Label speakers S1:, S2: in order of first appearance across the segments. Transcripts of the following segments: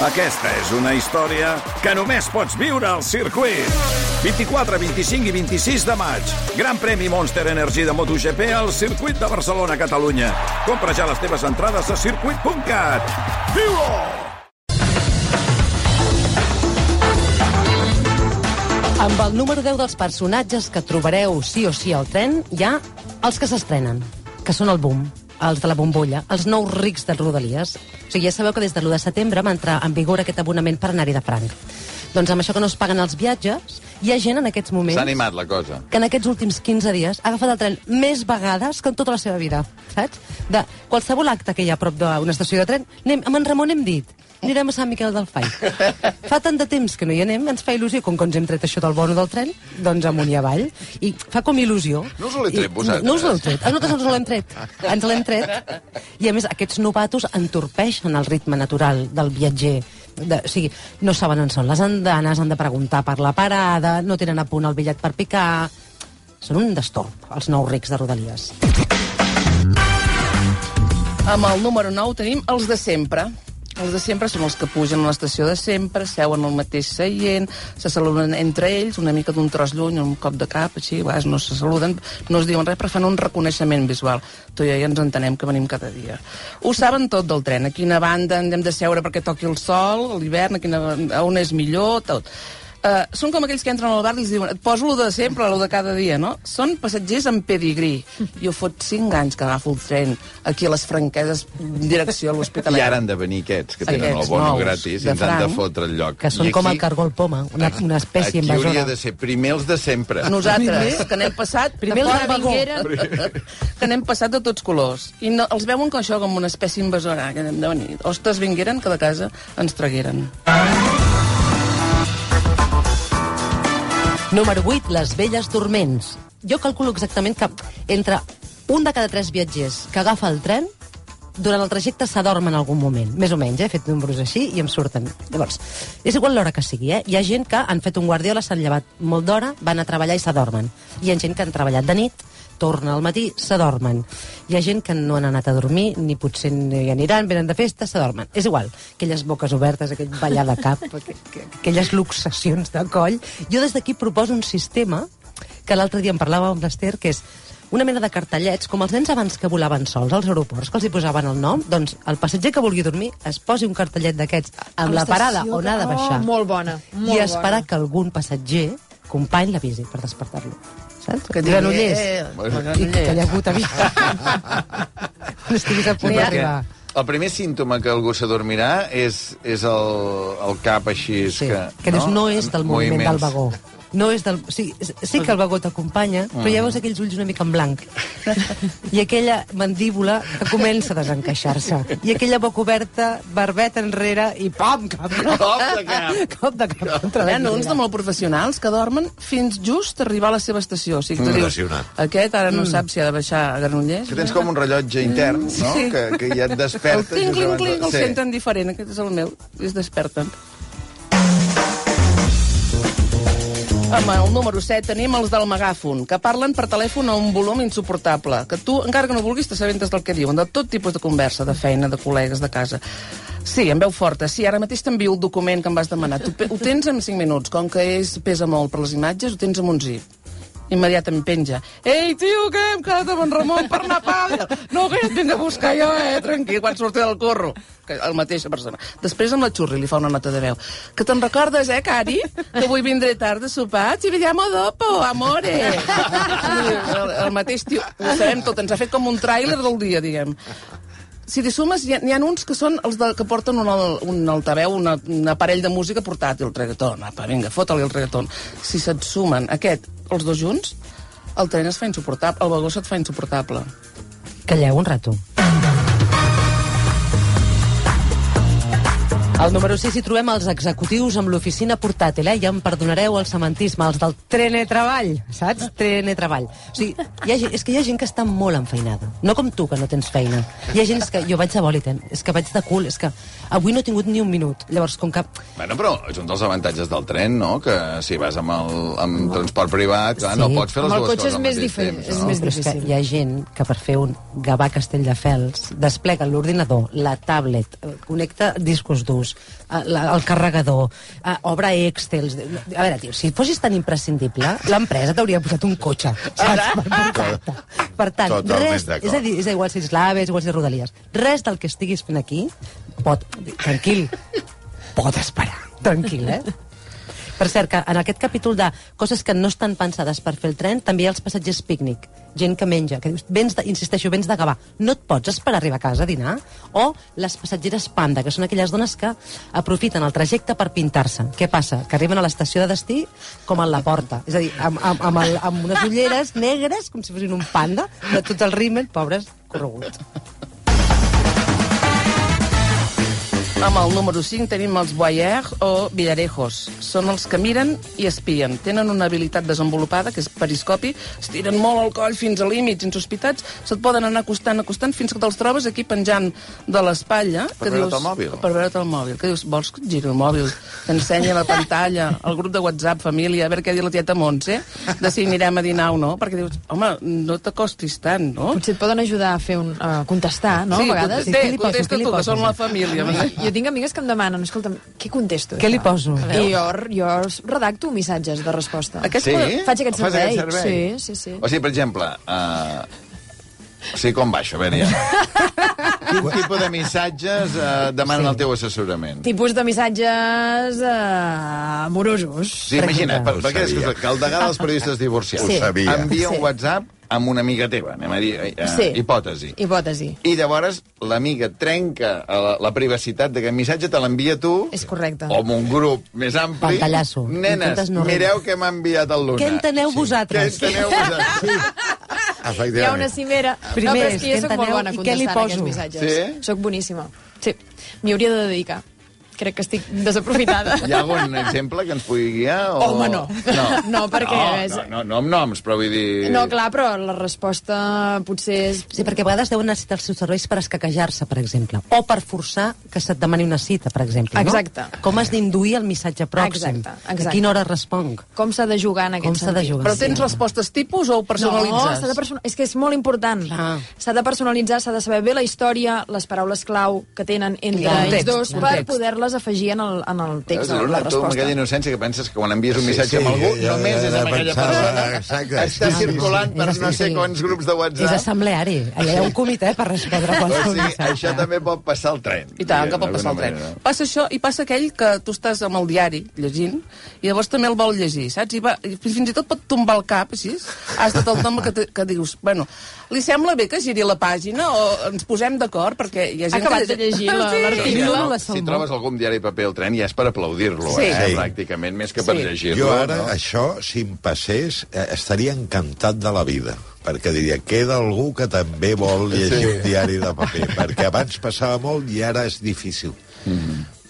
S1: Aquesta és una història que només pots viure al circuit. 24, 25 i 26 de maig. Gran premi Monster Energy de MotoGP al circuit de Barcelona, Catalunya. Compra ja les teves entrades a circuit.cat. Viu-ho!
S2: Amb el número 10 dels personatges que trobareu sí o sí al tren, hi ha els que s'estrenen, que són el boom, els de la bombolla, els nous rics de Rodalies. O sigui, ja sabeu que des de l'1 de setembre va entrar en vigor aquest abonament per anar-hi de franc. Doncs amb això que no es paguen els viatges, hi ha gent en aquests moments...
S3: S'ha animat la cosa.
S2: que en aquests últims 15 dies ha agafat el tren més vegades que en tota la seva vida, saps? De qualsevol acte que hi ha a prop d'una estació de tren, anem, amb en Ramon hem dit, anirem a Sant Miquel del Fai. Fa tant de temps que no hi anem, ens fa il·lusió, com que ens hem tret això del bono del tren, doncs amunt i avall, i fa com il·lusió.
S3: No us l'he tret, vosaltres?
S2: No, no us l'heu tret, a nosaltres ens l'hem tret. Ens l'hem tret. I a més, aquests novatos entorpeixen el ritme natural del viatger. De, o sigui, no saben on són les andanes, han de preguntar per la parada, no tenen a punt el bitllet per picar... Són un destorb, els nous rics de Rodalies.
S4: Amb el número 9 tenim els de sempre. Els de sempre són els que pugen a l'estació de sempre, seuen al mateix seient, se saluden entre ells, una mica d'un tros lluny, un cop de cap, així, a no se saluden, no es diuen res, però fan un reconeixement visual. Tu i jo ja ens entenem que venim cada dia. Ho saben tot del tren, a quina banda hem de seure perquè toqui el sol, l'hivern, a, quina, a on és millor, tot. Uh, són com aquells que entren al bar i els diuen et poso lo de sempre, lo de cada dia, no? Són passatgers amb pedigrí. Jo fot 5 anys que agafo el tren aquí a les franqueses direcció a
S3: I
S4: l'Hospitalet.
S3: ara han de venir aquests, que tenen
S4: Aquests
S3: el bono gratis i
S4: de
S3: ens han de fotre el lloc.
S2: Que són
S3: I
S2: com
S3: aquí-
S2: el cargol poma, una, una espècie
S3: Aquí
S2: invasora.
S3: hauria de ser primer els de sempre.
S4: Nosaltres, que n'hem passat...
S2: Primer
S4: de
S2: el
S4: fora
S2: vagó.
S4: vingueren, que n'hem passat de tots colors. I no, els veuen com això, com una espècie invasora, que hem de venir. Ostres, vingueren, que de casa ens tragueren.
S2: Número 8, les velles dorments. Jo calculo exactament que entre un de cada tres viatgers que agafa el tren durant el trajecte s'adorm en algun moment, més o menys, eh? he fet números així i em surten. Llavors, és igual l'hora que sigui, eh? Hi ha gent que han fet un guardiola, s'han llevat molt d'hora, van a treballar i s'adormen. Hi ha gent que han treballat de nit, torna al matí, s'adormen. Hi ha gent que no han anat a dormir, ni potser no hi aniran, venen de festa, s'adormen. És igual, aquelles boques obertes, aquell ballar de cap, aqu- aqu- aquelles luxacions de coll. Jo des d'aquí proposo un sistema que l'altre dia en parlàvem amb l'Ester, que és una mena de cartellets, com els nens abans que volaven sols als aeroports, que els hi posaven el nom, doncs el passatger que vulgui dormir es posi un cartellet d'aquests amb la parada on ha de baixar.
S5: Oh, molt bona, molt
S2: I esperar
S5: bona.
S2: que algun passatger, company, l'avisi per despertar-lo. Saps?
S4: Que
S2: Granollers.
S4: eh.
S2: I que hagut a mi. No estiguis a punt d'arribar.
S3: El primer símptoma que algú s'adormirà és, és el, el cap així...
S2: Sí,
S3: que,
S2: que no, no és del moviment del
S3: Moviments.
S2: vagó. No és del... O sigui, sí que el vagó t'acompanya, però ja veus aquells ulls una mica en blanc. I aquella mandíbula que comença a desencaixar-se. I aquella boca oberta, barbeta enrere i pam, cap,
S3: Cop de cap.
S2: cop de cap. contra
S4: Hi ha uns de molt professionals que dormen fins just arribar a la seva estació. O sigui, que tu dius, aquest ara
S2: Mm.
S4: no sap si ha de baixar a Granollers.
S3: Que tens com un rellotge intern, no?
S4: Sí.
S3: Que, que ja et
S4: El
S3: despertes...
S4: clinc, clinc, clinc, el
S3: Sí.
S4: senten diferent. Aquest és el meu. I es desperten. Amb el número 7 tenim els del megàfon, que parlen per telèfon a un volum insuportable, que tu, encara que no vulguis, t'assabentes del que diuen, de tot tipus de conversa, de feina, de col·legues, de casa. Sí, en veu forta. Sí, ara mateix t'envio el document que em vas demanar. Tu ho tens en 5 minuts. Com que és, pesa molt per les imatges, ho tens amb un zip immediatament penja. Ei, tio, què? Hem quedat amb en Ramon per anar a pàdel. No, que ja et vinc a buscar jo, eh? Tranquil, quan surti del corro. Que el mateixa persona. Després amb la xurri li fa una nota de veu. Que te'n recordes, eh, Cari? Que avui vindré tard de sopar. Ci vediamo dopo, amore. El, el mateix tio. Ho sabem tot. Ens ha fet com un tràiler del dia, diguem si t'hi sumes, hi ha, hi ha uns que són els de, que porten un, un altaveu, una, un aparell de música portàtil, el reggaeton. Apa, vinga, fota-li el reggaeton. Si se't sumen aquest, els dos junts, el tren es fa insuportable, el vagó se't fa insuportable.
S2: Calleu un rato. Al número 6 hi trobem els executius amb l'oficina portàtil, eh? Ja em perdonareu el sementisme, els del Trenetreball, saps? Trenetreball. O sigui, hi ha, gent- és que hi ha gent que està molt enfeinada. No com tu, que no tens feina. Hi ha gent és que jo vaig de bòliten, és que vaig de cul, és que avui no he tingut ni un minut. Llavors, com que...
S3: Bueno, però és un dels avantatges del tren, no? Que si vas amb, el, amb transport privat, clar,
S2: Sí.
S3: no pots fer les
S5: Amb el
S3: dues
S5: cotxe
S3: coses
S5: és
S3: al
S5: més
S3: mateix
S5: diferent,
S3: temps,
S5: és
S3: no?
S5: més
S2: Però és que
S5: difícil.
S2: hi ha gent que per fer un Gavà Castelldefels desplega l'ordinador, la tablet, eh, connecta discos durs, fotos, eh, la, el carregador, eh, obre Excel... A veure, tio, si fossis tan imprescindible, l'empresa t'hauria posat un cotxe, saps? Per portar-te. Per tant,
S5: Totalment
S2: res, és a dir, és igual si és igual si és Rodalies, res del que estiguis fent aquí pot... Tranquil, pot esperar. Tranquil, eh? Per cert, que en aquest capítol de coses que no estan pensades per fer el tren, també hi ha els passatgers pícnic, gent que menja, que dius, vens de, insisteixo, vens de Gavà, no et pots esperar a arribar a casa a dinar? O les passatgeres panda, que són aquelles dones que aprofiten el trajecte per pintar-se. Què passa? Que arriben a l'estació de destí com a la porta. És a dir, amb, amb, amb, el, amb unes ulleres negres, com si fossin un panda, de tot el rímel, pobres, correguts.
S4: Amb el número 5 tenim els voyeurs o villarejos. Són els que miren i espien. Tenen una habilitat desenvolupada, que és periscopi, estiren molt el coll fins a límits insospitats, se't poden anar acostant, acostant, fins que te'ls trobes aquí penjant de l'espatlla.
S3: Per
S4: que
S3: veure't el mòbil.
S4: Per veure't el mòbil. Que dius, vols que et giri el mòbil? Que ensenya la pantalla, el grup de WhatsApp, família, a veure què ha dit la tieta Montse, de si anirem a dinar o no, perquè dius, home, no t'acostis tant, no?
S6: Potser et poden ajudar a fer un, a contestar, no?
S4: sí,
S6: a vegades.
S4: contesta,
S2: Què li poso,
S4: contesta tu, que són la família.
S6: Jo tinc amigues que em demanen, escolta'm, què contesto?
S2: Què li poso?
S6: I jo, jo redacto missatges de resposta.
S4: Aquest
S3: Sí?
S6: Faig aquest servei.
S3: aquest servei?
S6: Sí, sí, sí.
S3: O sigui, per exemple... Uh... O sigui, com va això? A veure, ja. Quin tipus de missatges uh, demanen
S2: Sí.
S3: el teu assessorament?
S6: Tipus de missatges eh, amorosos.
S3: Sí, imagina't, per,
S5: Ho
S3: perquè és que el degà dels periodistes divorciats
S5: sabia.
S3: envia un
S6: Sí.
S3: WhatsApp amb una amiga teva, anem a dir, eh,
S6: Sí.
S3: hipòtesi.
S6: Hipòtesi.
S3: I llavors l'amiga trenca la, la privacitat d'aquest missatge, te l'envia tu,
S6: És correcte.
S3: o amb un grup més ampli.
S2: Pantallasso.
S3: Nenes,
S2: no
S3: mireu què m'ha enviat el Luna.
S2: Què enteneu vosaltres?
S3: Què enteneu vosaltres? Sí.
S6: Hi ha una cimera.
S2: Primer,
S6: no, però és que jo soc molt bona contestant
S2: poso?
S6: aquests missatges.
S3: Sí?
S6: Soc boníssima. Sí. M'hi hauria de dedicar. Crec que estic desaprofitada.
S3: Hi ha algun exemple que ens pugui guiar? O...
S6: Home, no.
S3: No,
S6: No, perquè
S3: No,
S6: és-
S3: no, no, no amb noms, però vull dir...
S6: No, clar, però la resposta potser és...
S2: Sí, perquè a vegades deuen necessitar els seus serveis per escaquejar-se, per exemple, o per forçar que se't demani una cita, per exemple. No?
S6: Exacte.
S2: Com has d'induir el missatge pròxim?
S6: Exacte, exacte.
S2: A quina hora responc?
S6: Com s'ha de jugar en aquest
S2: Com s'ha de
S6: sentit.
S2: jugar?
S4: Però tens respostes tipus o ho
S6: No,
S4: personalitzes?
S6: s'ha de persona... és que és molt important. S'ha de personalitzar, s'ha de saber bé la història, les paraules clau que tenen entre ells dos per
S4: context.
S6: Poder-les afegir en el, en el text, de la
S3: Luna, tu amb aquella innocència que penses que quan envies un
S5: Sí,
S3: missatge
S5: sí,
S3: amb algú,
S5: jo- jo-
S3: només
S5: jo
S3: és amb aquella
S5: pensava-
S3: persona.
S5: exacte.
S3: Està
S5: Sí, sí,
S3: circulant
S2: sí.
S3: per
S2: És
S3: no sé
S2: així.
S3: quants grups de
S2: És
S3: WhatsApp.
S2: assembleari. Allà hi ha un comitè per respondre a
S3: O
S2: qualsevol
S3: sigui,
S2: missatge.
S3: això també pot passar al tren.
S4: I tant, que pot passar el
S3: d'alguna
S4: tren.
S3: manera.
S4: Passa això, i passa aquell que tu estàs amb el diari llegint, i llavors també el vol llegir, saps? I, va, i fins i tot pot tombar el cap, així. Has de el nom que, te- que dius, bueno, li sembla bé que giri la pàgina o ens posem d'acord? Perquè hi ha
S6: Ha
S4: gent
S6: acabat
S4: que...
S6: de llegir la- l'article.
S2: Sí, la
S3: si
S2: Salmó.
S3: trobes algun diari de paper al tren ja és per aplaudir-lo,
S4: Sí.
S3: eh,
S5: Sí.
S3: pràcticament, més que per
S4: Sí.
S3: llegir-lo.
S5: Jo ara,
S3: no?
S5: això, si em passés, eh, estaria encantat de la vida perquè diria, queda algú que també vol llegir
S3: Sí.
S5: un diari de paper, perquè abans passava molt i ara és difícil.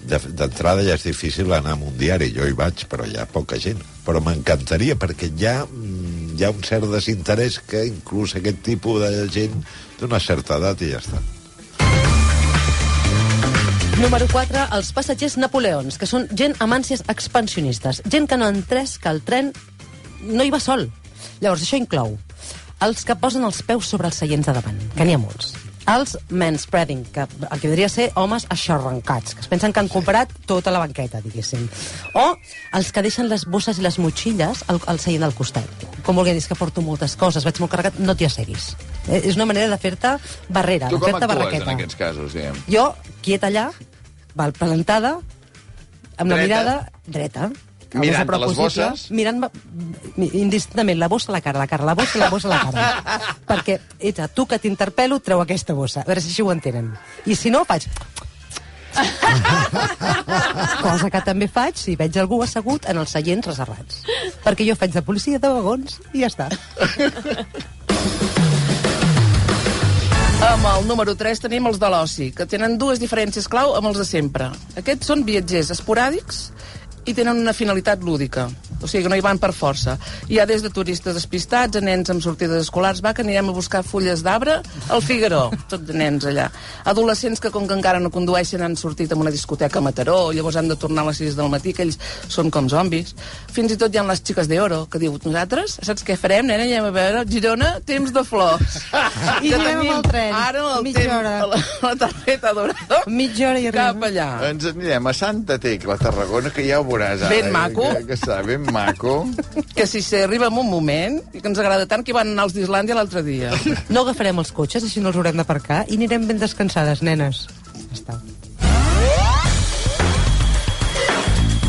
S5: De- D'entrada ja és difícil anar amb un diari, jo hi vaig, però hi ha poca gent. Però m'encantaria, perquè hi ha, mm, hi ha un cert desinterès que inclús aquest tipus de gent d'una certa edat i ja està.
S2: Número 4, els passatgers napoleons, que són gent amb ànsies expansionistes. Gent que no ha entès que el tren no hi va sol. Llavors, això inclou els que posen els peus sobre els seients de davant, que n'hi ha molts. Els manspreading, que el que podria ser homes aixarrancats, que es pensen que han comprat tota la banqueta, diguéssim. O els que deixen les bosses i les motxilles al, al seient del costat. Com vulguin dir, que porto moltes coses, vaig molt carregat, no t'hi asseguis. Eh, és una manera de fer-te barrera,
S3: Tu
S2: de fer-te barraqueta.
S3: en aquests casos, diguem?
S2: Jo, quieta allà, val, plantada, amb la
S3: Dreta?
S2: mirada dreta.
S3: Mirant
S2: a
S3: les bosses?
S2: Mirant indistintament la bossa a la cara, la cara la bossa la bossa a la cara. Perquè, ets tu que t'interpel·lo, treu aquesta bossa. A veure si així ho entenen. I si no, faig... Cosa que també faig si veig algú assegut en els seients reservats. Perquè jo faig de policia de vagons i ja està.
S4: Amb el número 3 tenim els de l'oci, que tenen dues diferències clau amb els de sempre. Aquests són viatgers esporàdics i tenen una finalitat lúdica. O sigui, que no hi van per força. Hi ha des de turistes despistats a nens amb sortides escolars. Va, que anirem a buscar fulles d'arbre al Figaró. Tot de nens allà. Adolescents que, com que encara no condueixen, han sortit a una discoteca a Mataró, llavors han de tornar a les 6 del matí, que ells són com zombis. Fins i tot hi ha les xiques d'Oro, que diu, nosaltres, saps què farem, nena? Anem a veure Girona, temps de flors.
S2: I
S4: Que
S2: anirem amb el tren.
S4: Ara el
S2: Mitja
S4: temps,
S2: hora.
S4: la, la targeta dorada.
S2: Mitja hora i arribem.
S4: Cap allà.
S3: Ens anirem a Santa Tecla, a Tarragona, que ja ho veuràs. Ara,
S4: Ben maco.
S3: Que, que està ben maco.
S4: Que si s'arriba en un moment, i que ens agrada tant que van anar als d'Islàndia l'altre dia.
S2: No agafarem els cotxes, així no els haurem d'aparcar, i anirem ben descansades, nenes. Ja està.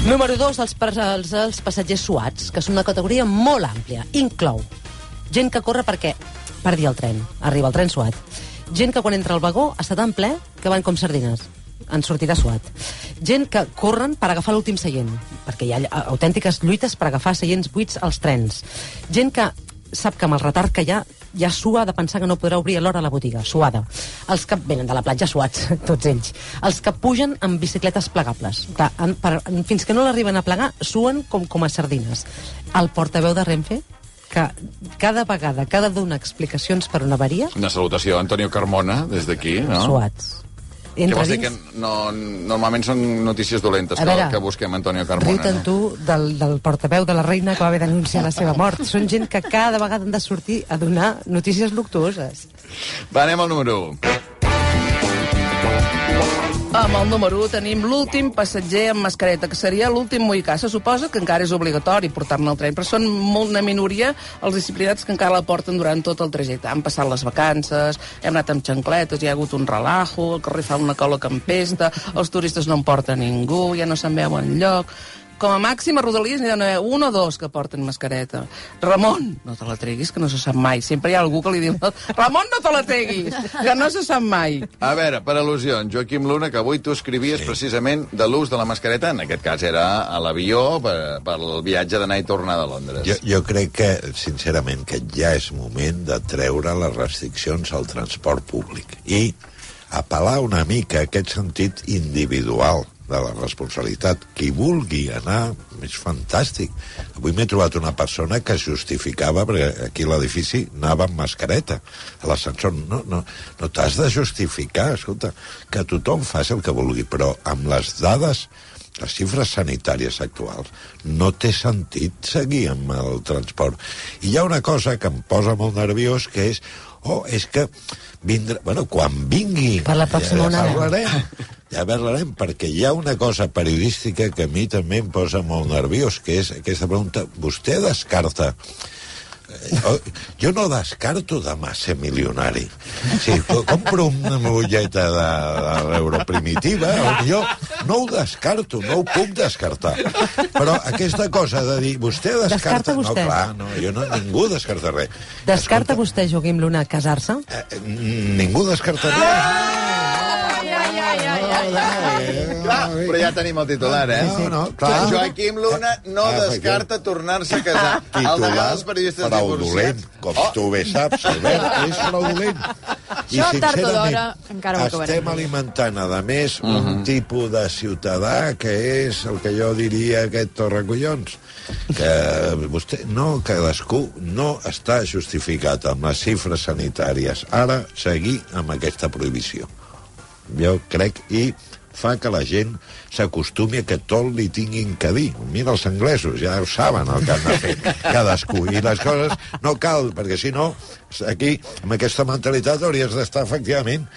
S2: Número 2, els, els, els passatgers suats, que són una categoria molt àmplia. Inclou gent que corre perquè perdi el tren, arriba el tren suat. Gent que quan entra al vagó està tan ple que van com sardines en sortida suat. Gent que corren per agafar l'últim seient, perquè hi ha autèntiques lluites per agafar seients buits als trens. Gent que sap que amb el retard que hi ha, ja sua de pensar que no podrà obrir a l'hora la botiga, suada. Els que venen de la platja suats, tots ells. Els que pugen amb bicicletes plegables. Clar, en, per, en, fins que no l'arriben a plegar, suen com, com a sardines. El portaveu de Renfe, que cada vegada de donar explicacions per una avaria,
S3: Una salutació Antonio Carmona, des d'aquí, no?
S2: suats.
S3: Què
S2: Entra
S3: vols dir que no, normalment són notícies dolentes
S2: A
S3: que,
S2: veure,
S3: que busquem Antonio Carmona.
S2: riu-te'n tu del, del portaveu de la reina que va haver d'anunciar la seva mort. Són gent que cada vegada han de sortir a donar notícies luctuoses.
S3: Va, anem al número 1.
S4: Amb el número 1 tenim l'últim passatger amb mascareta, que seria l'últim mohicà. Se suposa que encara és obligatori portar-ne al tren, però són molt una minoria els disciplinats que encara la porten durant tot el trajecte. Han passat les vacances, hem anat amb xancletes, hi ha hagut un relajo, el carrer fa una cola que empesta, els turistes no en porta ningú, ja no se'n veu enlloc... Com a màxim a Rodalies n'hi ha un o dos que porten mascareta. Ramon, no te la treguis, que no se sap mai. Sempre hi ha algú que li diu, Ramon, no te la treguis, que no se sap mai.
S3: A veure, per al·lusions, Joaquim Luna, que avui tu escrivies sí. precisament de l'ús de la mascareta, en aquest cas era a l'avió per, per el viatge d'anar i tornar de Londres.
S5: Jo, jo crec que, sincerament, que ja és moment de treure les restriccions al transport públic i apel·lar una mica a aquest sentit individual de la responsabilitat. Qui vulgui anar és fantàstic. Avui m'he trobat una persona que justificava, perquè aquí a l'edifici anava amb mascareta. A l'ascensor no, no, no t'has de justificar, escolta, que tothom faci el que vulgui, però amb les dades les xifres sanitàries actuals no té sentit seguir amb el transport. I hi ha una cosa que em posa molt nerviós, que és oh, és que vindrà... Bueno, quan vingui...
S2: Per la pròxima
S5: ja
S2: onada.
S5: parlarem, ja parlarem, perquè hi ha una cosa periodística que a mi també em posa molt nerviós, que és aquesta pregunta. Vostè descarta Eh, jo no descarto demà ser milionari. Si co- compro una molleta de, de l'euro primitiva, jo no ho descarto, no ho puc descartar. Però aquesta cosa de dir, vostè descarta...
S2: Descarta vostè.
S5: No, clar, no, jo no, ningú descarta res.
S2: Descarta vostè, Joaquim Luna, casar-se?
S5: Eh, eh, ningú descarta
S3: Clar, però ja tenim el titular, eh?
S5: No, no, clar.
S3: Joaquim Luna no
S5: Ah,
S3: descarta tornar-se a casar. El de els periodistes
S5: fraudulent,
S3: divorciats.
S5: com oh. tu bé saps, Albert, és fraudulent.
S6: Això, tard o d'hora, encara ho acabarem.
S5: estem alimentant, a més, un tipus de ciutadà que és el que jo diria aquest torracollons que vostè, no, cadascú no està justificat amb les xifres sanitàries. Ara, seguir amb aquesta prohibició. Jo crec, i fa que la gent s'acostumi a que tot li tinguin que dir. Mira els anglesos, ja ho saben el que han de fer cadascú. I les coses no cal, perquè si no, aquí, amb aquesta mentalitat, hauries d'estar efectivament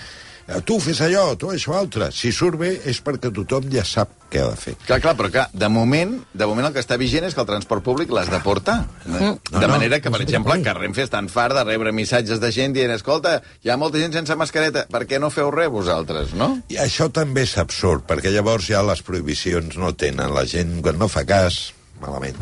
S5: tu fes allò, tu això altre. Si surt bé és perquè tothom ja sap què ha de fer.
S3: Clar, clar, però clar, de moment, de moment el que està vigent és que el transport públic l'has de portar. De,
S5: No,
S3: de
S5: no,
S3: manera que, per exemple, que Renfe estan fart de rebre missatges de gent dient escolta, hi ha molta gent sense mascareta, per què no feu res vosaltres, no?
S5: I això també és absurd, perquè llavors ja les prohibicions no tenen. La gent, quan no fa cas, malament.